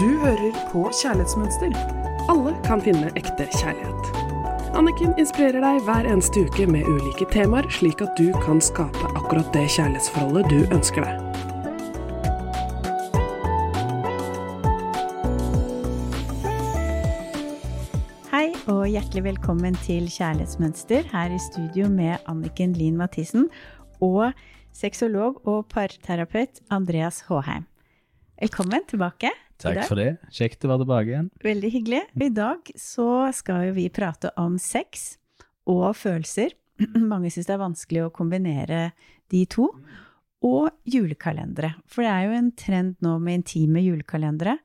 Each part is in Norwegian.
Du hører på Kjærlighetsmønster. Alle kan finne ekte kjærlighet. Anniken inspirerer deg hver eneste uke med ulike temaer, slik at du kan skape akkurat det kjærlighetsforholdet du ønsker deg. Hei og hjertelig velkommen til Kjærlighetsmønster her i studio med Anniken Lien Mathisen og sexolog og parterapeut Andreas Håheim. Velkommen tilbake. Takk for det. Kjekt å være tilbake igjen. Veldig hyggelig. I dag så skal vi prate om sex og følelser. Mange syns det er vanskelig å kombinere de to. Og julekalendere. For det er jo en trend nå med intime julekalendere.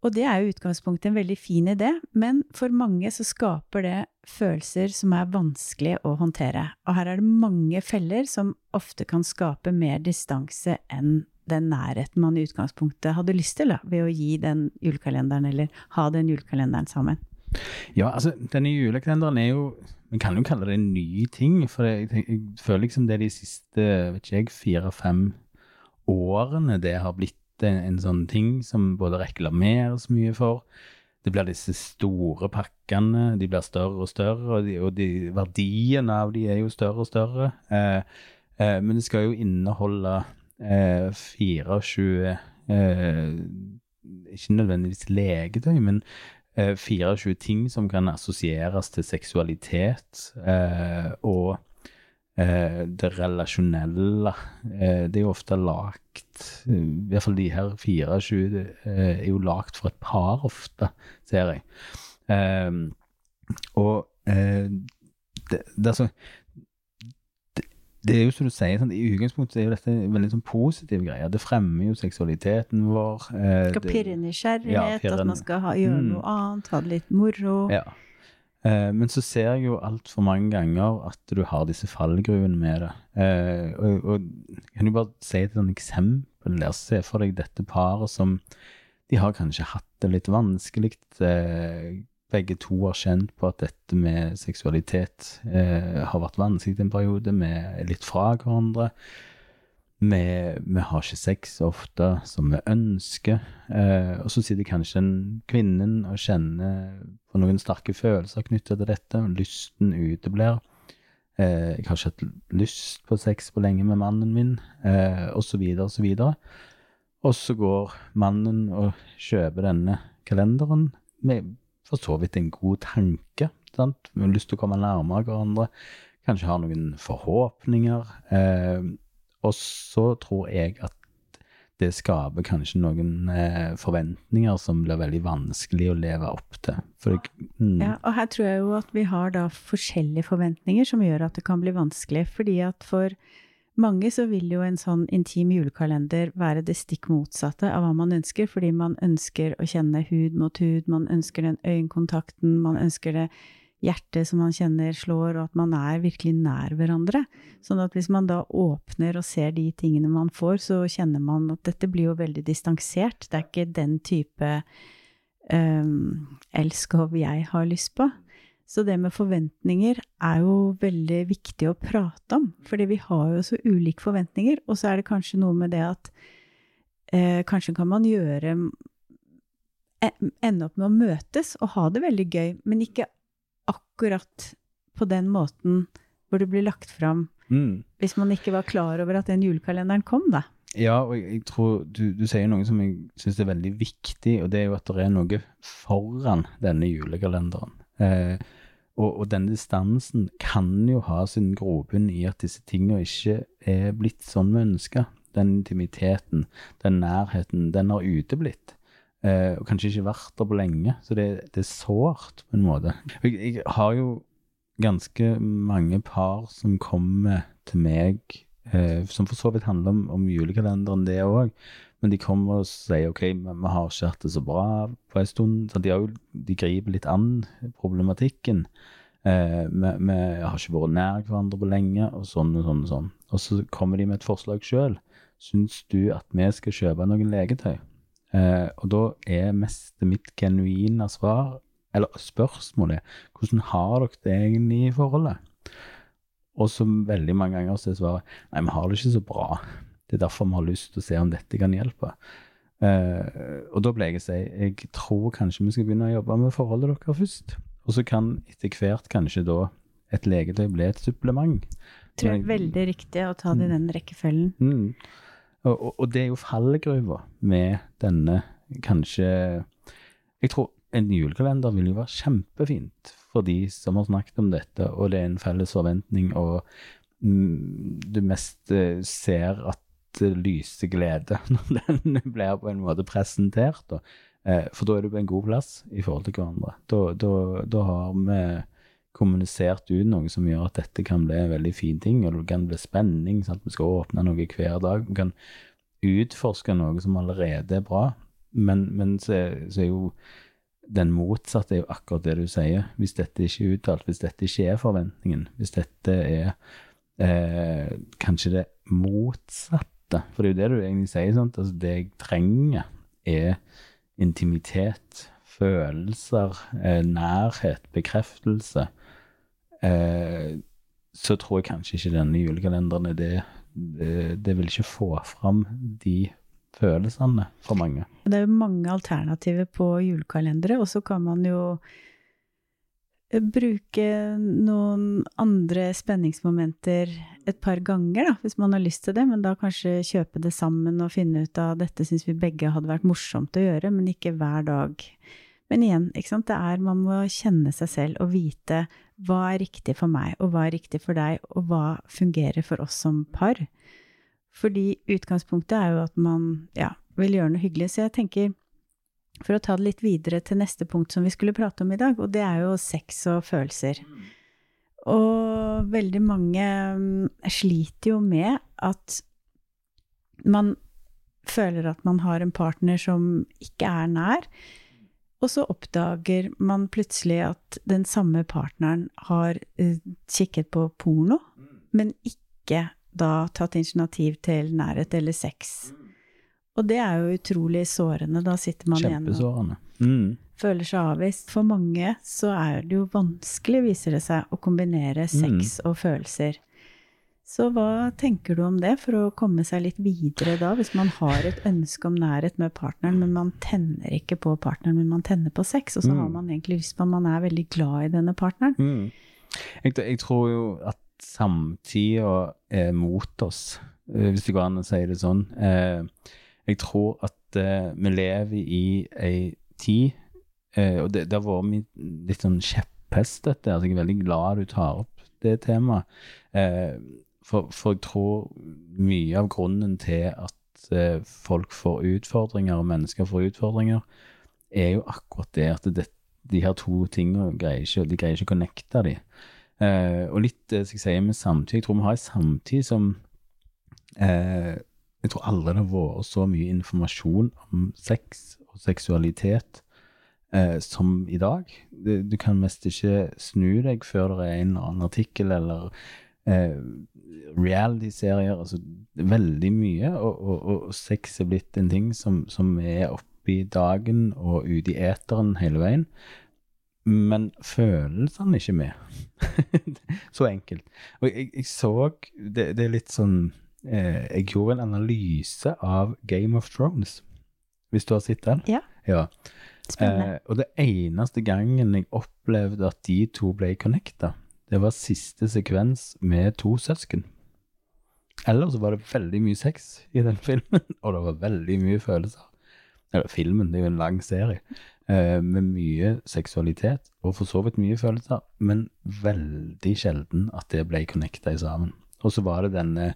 Og det er jo utgangspunktet en veldig fin idé, men for mange så skaper det følelser som er vanskelig å håndtere. Og her er det mange feller som ofte kan skape mer distanse enn den nærheten man i utgangspunktet hadde lyst til, da, ved å gi den julekalenderen, eller ha den julekalenderen sammen. Ja, altså, denne julekalenderen er jo Vi kan jo kalle det en ny ting, for jeg, jeg, føler liksom det de siste vet ikke jeg, fire-fem årene det har blitt en, en, sånn ting som både reklameres mye for. Det blir disse store pakkene, de blir større og større, og, de, og de, verdiene av de er jo større og større. Eh, eh, men det skal jo inneholde eh, 24 eh, Ikke nødvendigvis legetøy, men 24 ting som kan assosieres til seksualitet eh, og eh, det relasjonelle. Eh, det er jo ofte lagt I hvert fall de her 24 er jo lagt for et par ofte, ser jeg. og det, det, er så det er jo som du sier, sånn, I utgangspunktet er jo dette en veldig sånn positiv greie. Det fremmer jo seksualiteten vår. Eh, skal pirre nysgjerrighet, ja, at man skal ha, gjøre mm. noe annet, ha det litt moro. Ja. Eh, men så ser jeg jo altfor mange ganger at du har disse fallgruvene med det. Eh, og, og, kan du bare si et sånt eksempel der? Se for deg dette paret som De har kanskje hatt det litt vanskelig. Eh, begge to har kjent på at dette med seksualitet eh, har vært vanskelig en periode. Vi er litt fra hverandre. Vi, vi, har ikke sex ofte som vi ønsker. Eh, og så sitter kanskje kvinnen og kjenner på noen sterke følelser knyttet til dette. og Lysten uteblir. Eh, jeg har ikke hatt lyst på sex på lenge med mannen min, eh, osv., osv. Og så går mannen og kjøper denne kalenderen. med for så vidt en god tanke. Sant? Vi har lyst til å komme nærmere hverandre. Kanskje har noen forhåpninger. Eh, og så tror jeg at det skaper kanskje noen eh, forventninger som blir veldig vanskelig å leve opp til. Jeg, mm. Ja, og her tror jeg jo at vi har da forskjellige forventninger som gjør at det kan bli vanskelig. Fordi at for mange så vil jo en sånn intim julekalender være det stikk motsatte av hva man ønsker, fordi man ønsker å kjenne hud mot hud, man ønsker den øyekontakten, man ønsker det hjertet som man kjenner slår, og at man er virkelig nær hverandre. Sånn at hvis man da åpner og ser de tingene man får, så kjenner man at dette blir jo veldig distansert. Det er ikke den type um, elskov jeg har lyst på. Så det med forventninger er jo veldig viktig å prate om, fordi vi har jo så ulike forventninger. Og så er det kanskje noe med det at eh, kanskje kan man gjøre e, Ende opp med å møtes og ha det veldig gøy, men ikke akkurat på den måten hvor det blir lagt fram. Mm. Hvis man ikke var klar over at den julekalenderen kom, da. Ja, og jeg, tror du, du sier noe som jeg syns er veldig viktig, og det er jo at det er noe foran denne julekalenderen. Eh, og, og denne distansen kan jo ha sin grobunn i at disse tingene ikke er blitt sånn vi ønsker. Den intimiteten, den nærheten, den har uteblitt. Eh, og kanskje ikke vært der på lenge. Så det, det er sårt, på en måte. Jeg, jeg, har jo ganske mange par som kommer til meg, eh, som for så vidt handler om, om julekalenderen, det òg. Men de kommer og sier ok, vi har ikke hatt det så bra på en stund. De, jo, de griper litt an problematikken. Eh, vi, vi, har ikke vært nær hverandre på lenge, og sånn og sånn og sånn. Og så kommer de med et forslag sjøl. Syns du at vi skal kjøpe noen legetøy? Eh, og da er mest mitt genuine svar, eller spørsmålet, hvordan har dere det egentlig i forholdet? Og så veldig mange ganger så er svaret nei, vi har det ikke så bra. Det er derfor vi har lyst til å se om dette kan hjelpe. Uh, og da ble jeg å si jeg tror kanskje vi skal begynne å jobbe med forholdet deres først. Og så kan etter hvert kanskje da et legetøy bli et supplement. Jeg Tror jeg er veldig riktig å ta det i den rekkefølgen. Mm. Og, og, og det er jo fallgruva med denne kanskje Jeg tror en julekalender vil jo være kjempefint for de som har snakket om dette, og det er en felles forventning, og mm, du mest eh, ser at det lyser glede når den blir på en måte presentert. Eh, for da er du på en god plass i forhold til hverandre. Da, da, da har vi kommunisert ut noe som gjør at dette kan bli en veldig fin ting, og det kan bli spenning. Sant? Vi skal åpne noe hver dag. Vi kan utforske noe som allerede er bra. Men, men så, så, er jo den motsatte er jo akkurat det du sier. Hvis dette ikke er uttalt, hvis dette ikke er forventningen, hvis dette er eh, kanskje det motsatte For det er jo det du egentlig sier. sant? Altså, det jeg trenger, er intimitet, følelser, eh, nærhet, bekreftelse. Eh, så tror jeg kanskje ikke denne julekalenderen er det. Det, det vil ikke få fram de følelsene for mange. Det er jo mange alternativer på julekalendere, og så kan man jo eh, bruke noen andre spenningsmomenter et par ganger, da, hvis man har lyst til det, men da kanskje kjøpe det sammen og finne ut av dette syns vi begge hadde vært morsomt å gjøre, men ikke hver dag. Men igjen, ikke sant, det er man må kjenne seg selv og vite hva er riktig for meg, og hva er riktig for deg, og hva fungerer for oss som par. Fordi utgangspunktet er jo at man ja, vil gjøre noe hyggelig. Så jeg tenker, for å ta det litt videre til neste punkt som vi skulle prate om i dag, og det er jo sex og følelser. Og veldig mange mm, sliter jo med at man føler at man har en partner som ikke er nær, og så oppdager man plutselig at den samme partneren har uh, kikket på porno, men ikke da tatt initiativ til nærhet eller sex. Og det er jo utrolig sårende. Da sitter man igjen Kjempesårende. mm. Føler seg avvist. For mange så er det jo vanskelig, viser det seg, å kombinere mm. sex mm. og følelser. Så hva tenker du om det, for å komme seg litt videre da, hvis man har et ønske om nærhet med partneren, men man tenner ikke på partneren, men man tenner på sex, og så mm. har man egentlig lyst på at man er veldig glad i denne partneren? Mm. Jeg, jeg, tror jo at samtida er mot oss, eh, hvis det går an å si det sånn. Eh, jeg tror at eh, vi lever i ei tid Og det, det har vært litt sånn kjepphest, dette. Altså, jeg er veldig glad du tar opp det temaet. For, for, jeg tror mye av grunnen til at folk får utfordringer, og mennesker får utfordringer, er jo akkurat det at det, de her to tingene greier ikke, de greier ikke å connecte dem. Eh, og litt det skal jeg sier med samtid. Jeg tror vi har en samtid som eh, Jeg tror aldri det har vært så mye informasjon om sex og seksualitet eh, som i dag. Du, kan mest ikke snu deg før det er en eller annen artikkel eller eh, reality-serier. Altså veldig mye. Og, og, og, sex er blitt en ting som, som er oppe i dagen og ute i eteren hele veien men følelsene ikke med. så enkelt. Og jeg, jeg så det, det, er litt sånn eh, Jeg gjorde en analyse av Game of Thrones, hvis du har sett den? Ja. ja. Spennende. Eh, og det eneste gangen jeg opplevde at de to ble connecta, det var siste sekvens med to søsken. Ellers var det veldig mye sex i den filmen, og det var veldig mye følelser. Eller filmen, det er jo en lang serie eh, med mye seksualitet, og for så vidt mye følelser, men veldig sjelden at det ble connecta sammen. Og så var det denne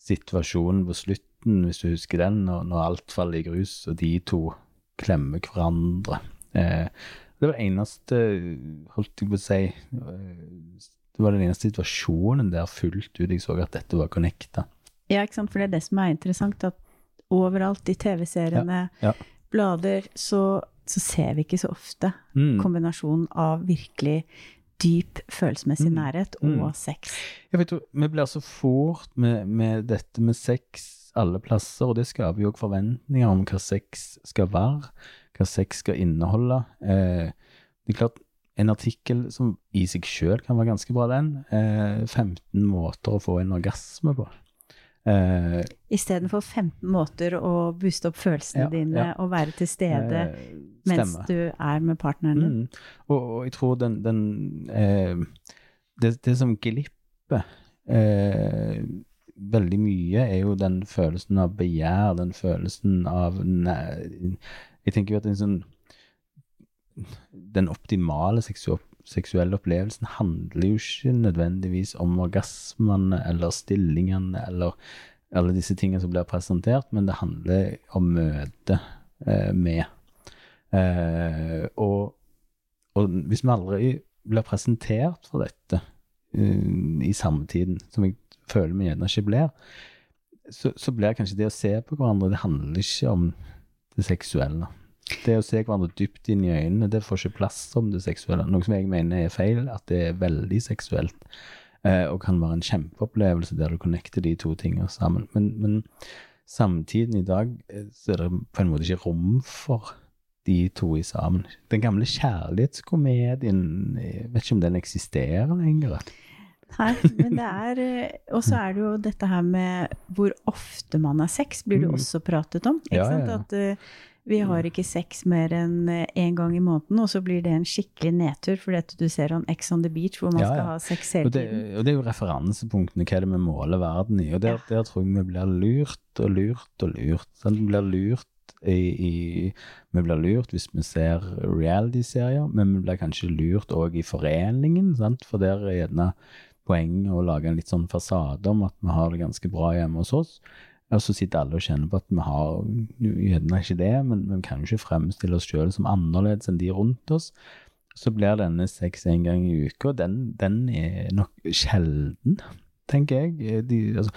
situasjonen på slutten, hvis du husker den, når, når alt faller i grus, og de to klemmer hverandre. Eh, det var det eneste, holdt jeg på å si eh, Det var den eneste situasjonen der fullt ut jeg så at dette var connecta. Ja, ikke sant, for det er det som er interessant, at overalt i TV-seriene, ja, ja. blader, så så ser vi ikke så ofte mm. kombinasjonen av virkelig dyp følelsesmessig mm. nærhet og mm. sex. Jeg vet jo, Vi blir så fort med, med, dette med sex alle plasser, og det skaper jo også forventninger om hva sex skal være, hva sex skal inneholde. Eh, det er klart, en artikkel som i seg sjøl kan være ganske bra, den. Eh, 15 måter å få en orgasme på. Eh, Istedenfor 15 måter å booste opp følelsene Ja, dine ja. og være til stede eh, mens du er med partneren din. Mm. Og, og jeg tror den, den eh, det, det som glipper eh, veldig mye, er jo den følelsen av begjær, den følelsen av nei, Jeg tenker jo at sånn Den optimale seksu seksuelle opplevelsen handler jo ikke nødvendigvis om orgasmene eller stillingene eller alle disse tingene som blir presentert, men det handler om møtet eh, med. Eh, og, og hvis vi aldri blir presentert for dette i samtiden, som jeg føler vi gjerne ikke blir, så, så blir kanskje det å se på hverandre Det handler ikke om det seksuelle. Det å se hverandre dypt inn i øynene, det får ikke plass som det seksuelle. Noe som jeg mener er feil, at det er veldig seksuelt. Eh, og kan være en kjempeopplevelse der du connecter de to tingene sammen. Men, men samtiden i dag eh, så er det på en måte ikke rom for de to i sammen. Den gamle kjærlighetskomedien, jeg vet ikke om den eksisterer lenger. Nei, men det er eh, Og så er det jo dette her med hvor ofte man har sex, blir det Mm. også pratet om. Ikke Ja, ja, sant? ja. At uh, vi har ikke sex mer enn én gang i måneden, og så blir det en skikkelig nedtur fordi du ser on X on the beach hvor man Ja, skal ha sex hele Og det, tiden. og det er jo referansepunktene, hva er det vi måler verden i. Og der, der tror jeg vi blir lurt og lurt og lurt. Vi blir lurt i, i Vi blir lurt hvis vi ser reality-serier, men vi blir kanskje lurt òg i foreningen, sant? for der er gjerne poenget å lage en litt sånn fasade om at vi har det ganske bra hjemme hos oss. Og så sitter alle og kjenner på at vi har gjerne ikke det, men vi kan jo ikke fremstille oss sjøl som annerledes enn de rundt oss. Så blir denne sex en gang i uka, og den, den er nok sjelden, tenker jeg. De, altså,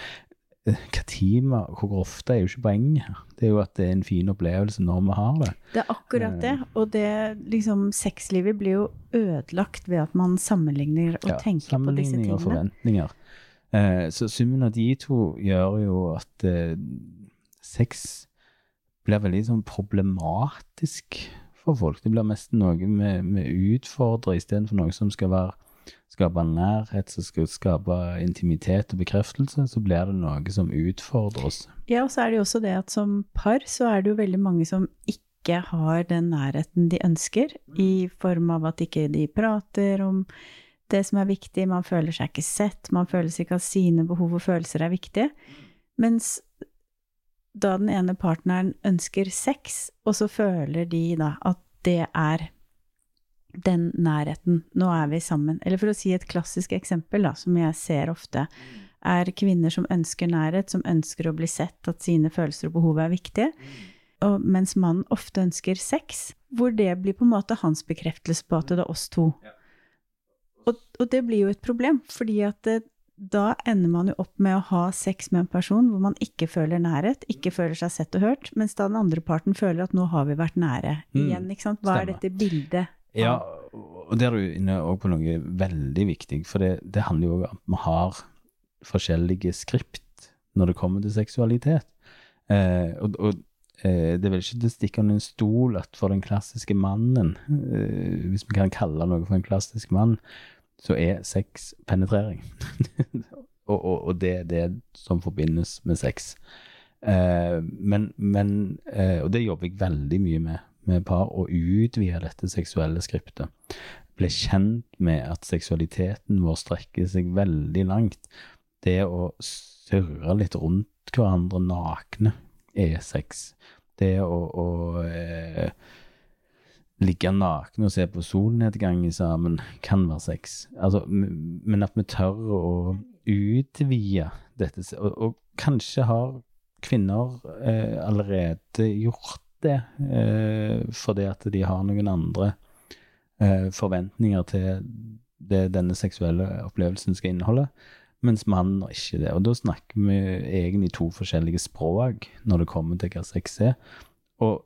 hva time, Hvor ofte er jo ikke poenget her. Det er jo at det er en fin opplevelse når vi har det. Det er akkurat det. Og det liksom Sexlivet blir jo ødelagt ved at man sammenligner og Ja, tenker på disse tingene. sammenligning og forventninger. Eh, så summen av de to gjør jo at eh, sex blir veldig sånn problematisk for folk. Det blir mest noe vi, vi utfordrer istedenfor noe som skal være skape nærhet, som skal skape intimitet og bekreftelse, så blir det noe som utfordrer oss. Ja, og så er det jo også det at som par så er det jo veldig mange som ikke har den nærheten de ønsker, i form av at ikke de prater om det som er viktig, man føler seg ikke sett, man føler seg ikke at sine behov og følelser er viktige. Mens da den ene partneren ønsker sex, og så føler de da at det er den nærheten, nå er vi sammen. Eller for å si et klassisk eksempel, da, som jeg ser ofte, er kvinner som ønsker nærhet, som ønsker å bli sett, at sine følelser og behov er viktige. Og mens mannen ofte ønsker sex, hvor det blir på en måte hans bekreftelse på at det er oss to. Og, og det blir jo et problem, fordi at det, da ender man jo opp med å ha sex med en person hvor man ikke føler nærhet, ikke føler seg sett og hørt, mens da den andre parten føler at nå har vi vært nære Mm, igjen, ikke sant? Hva er dette bildet? Ja, og der er du inne på noe veldig viktig, for det, det handler jo om at vi har forskjellige skript når det kommer til seksualitet. Eh, og og eh, det er vel ikke til å stikke under en stol at for den klassiske mannen, eh, hvis vi kan kalle noe for en klassisk mann, så er sex penetrering. og, og, og det er det som forbindes med sex. Eh, men, men eh, Og det jobber jeg veldig mye med med par, og utvide dette seksuelle skriptet. Ble kjent med at seksualiteten vår strekker seg veldig langt. Det å surre litt rundt hverandre nakne er sex. Det å, å eh, ligge nakne og se på solnedgangen sammen kan være sex. Altså, men at vi tør å utvide dette Og, og kanskje har kvinner eh, allerede gjort det eh, fordi at de har noen andre eh, forventninger til det denne seksuelle opplevelsen skal inneholde, mens mannen har ikke det. Og da snakker vi egentlig to forskjellige språk når det kommer til hva sex er. Og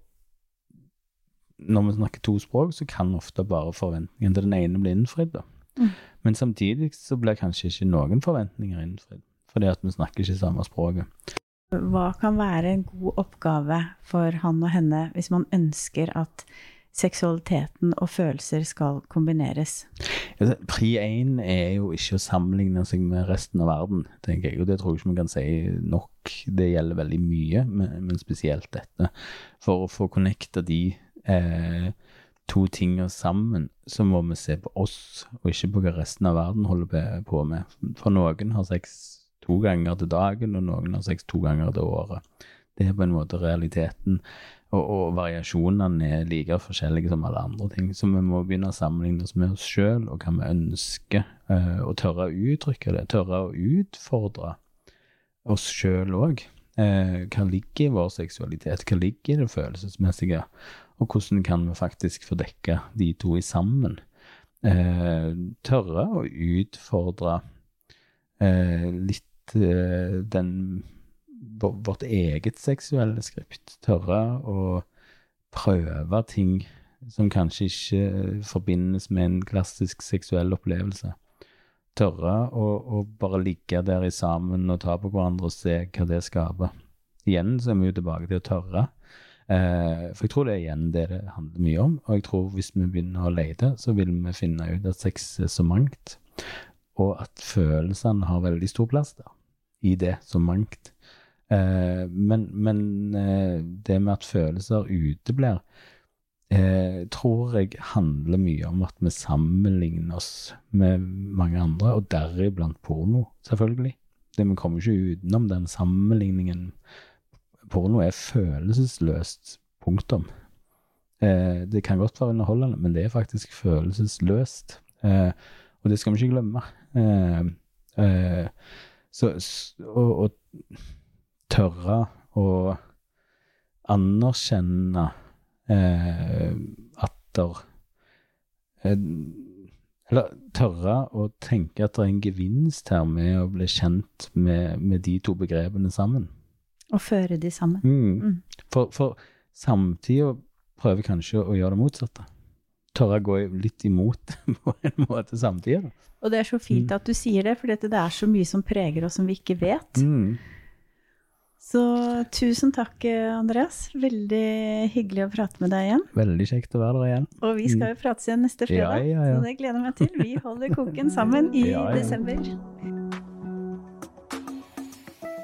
når vi snakker to språk, så kan ofte bare forventningen til den ene bli innfridd. Mm. Men samtidig så blir kanskje ikke noen forventninger innfridd, fordi at vi snakker ikke samme språket. Hva kan være en god oppgave for han og henne hvis man ønsker at seksualiteten og følelser skal kombineres. Pri én er jo ikke å sammenligne seg med resten av verden, tenker jeg. Og det tror jeg ikke vi kan si nok. Det gjelder veldig mye, men spesielt dette. For å få connecta de eh, to tingene sammen, så må vi se på oss, og ikke på hva resten av verden holder på med. For noen har sex to ganger til dagen, og noen har sex to ganger til året. Det er på en måte realiteten. Og, og, variasjonene er like forskjellige som alle andre ting. Så vi må begynne å sammenligne oss med oss sjøl og hva vi ønsker, uh, og tørre å uttrykke det. Tørre å utfordre oss sjøl òg. Uh, hva ligger i vår seksualitet? Hva ligger i det følelsesmessige? Og hvordan kan vi faktisk få dekka de to i sammen? Uh, tørre å utfordre litt den vårt eget seksuelle skript. Tørre å prøve ting som kanskje ikke forbindes med en klassisk seksuell opplevelse. Tørre å, å bare ligge der i sammen og ta på hverandre og se hva det skaper. Igjen så er vi jo tilbake til å tørre. Eh, for jeg tror det er igjen det det handler mye om. Og jeg tror hvis vi begynner å lete, så vil vi finne ut at sex er så mangt, og at følelsene har veldig stor plass der. I det som mangt. Eh, men, men eh, det med at følelser uteblir, eh, tror jeg handler mye om at vi sammenligner oss med mange andre, og deriblant porno, selvfølgelig. Det Vi kommer ikke utenom den sammenligningen. Porno er følelsesløst. Punktum. Det kan godt være underholdende, men det er faktisk følelsesløst. Og det skal vi ikke glemme. Så, og tørre å anerkjenne eh, at der eh, Eller tørre å tenke at det er en gevinst her med å bli kjent med, med de to begrepene sammen. Og føre de sammen. Mm. Mm. For, for samtida prøver kanskje å gjøre det motsatte. Tørre å gå litt imot på en måte samtidig. Og det er så fint mm. at du sier det, for det er så mye som preger oss som vi ikke vet. Mm. Så tusen takk, Andreas. Veldig hyggelig å prate med deg igjen. Veldig kjekt å være der igjen. Og vi skal jo prates igjen neste fredag, ja, ja, ja. så det gleder jeg meg til. Vi holder koken sammen i desember.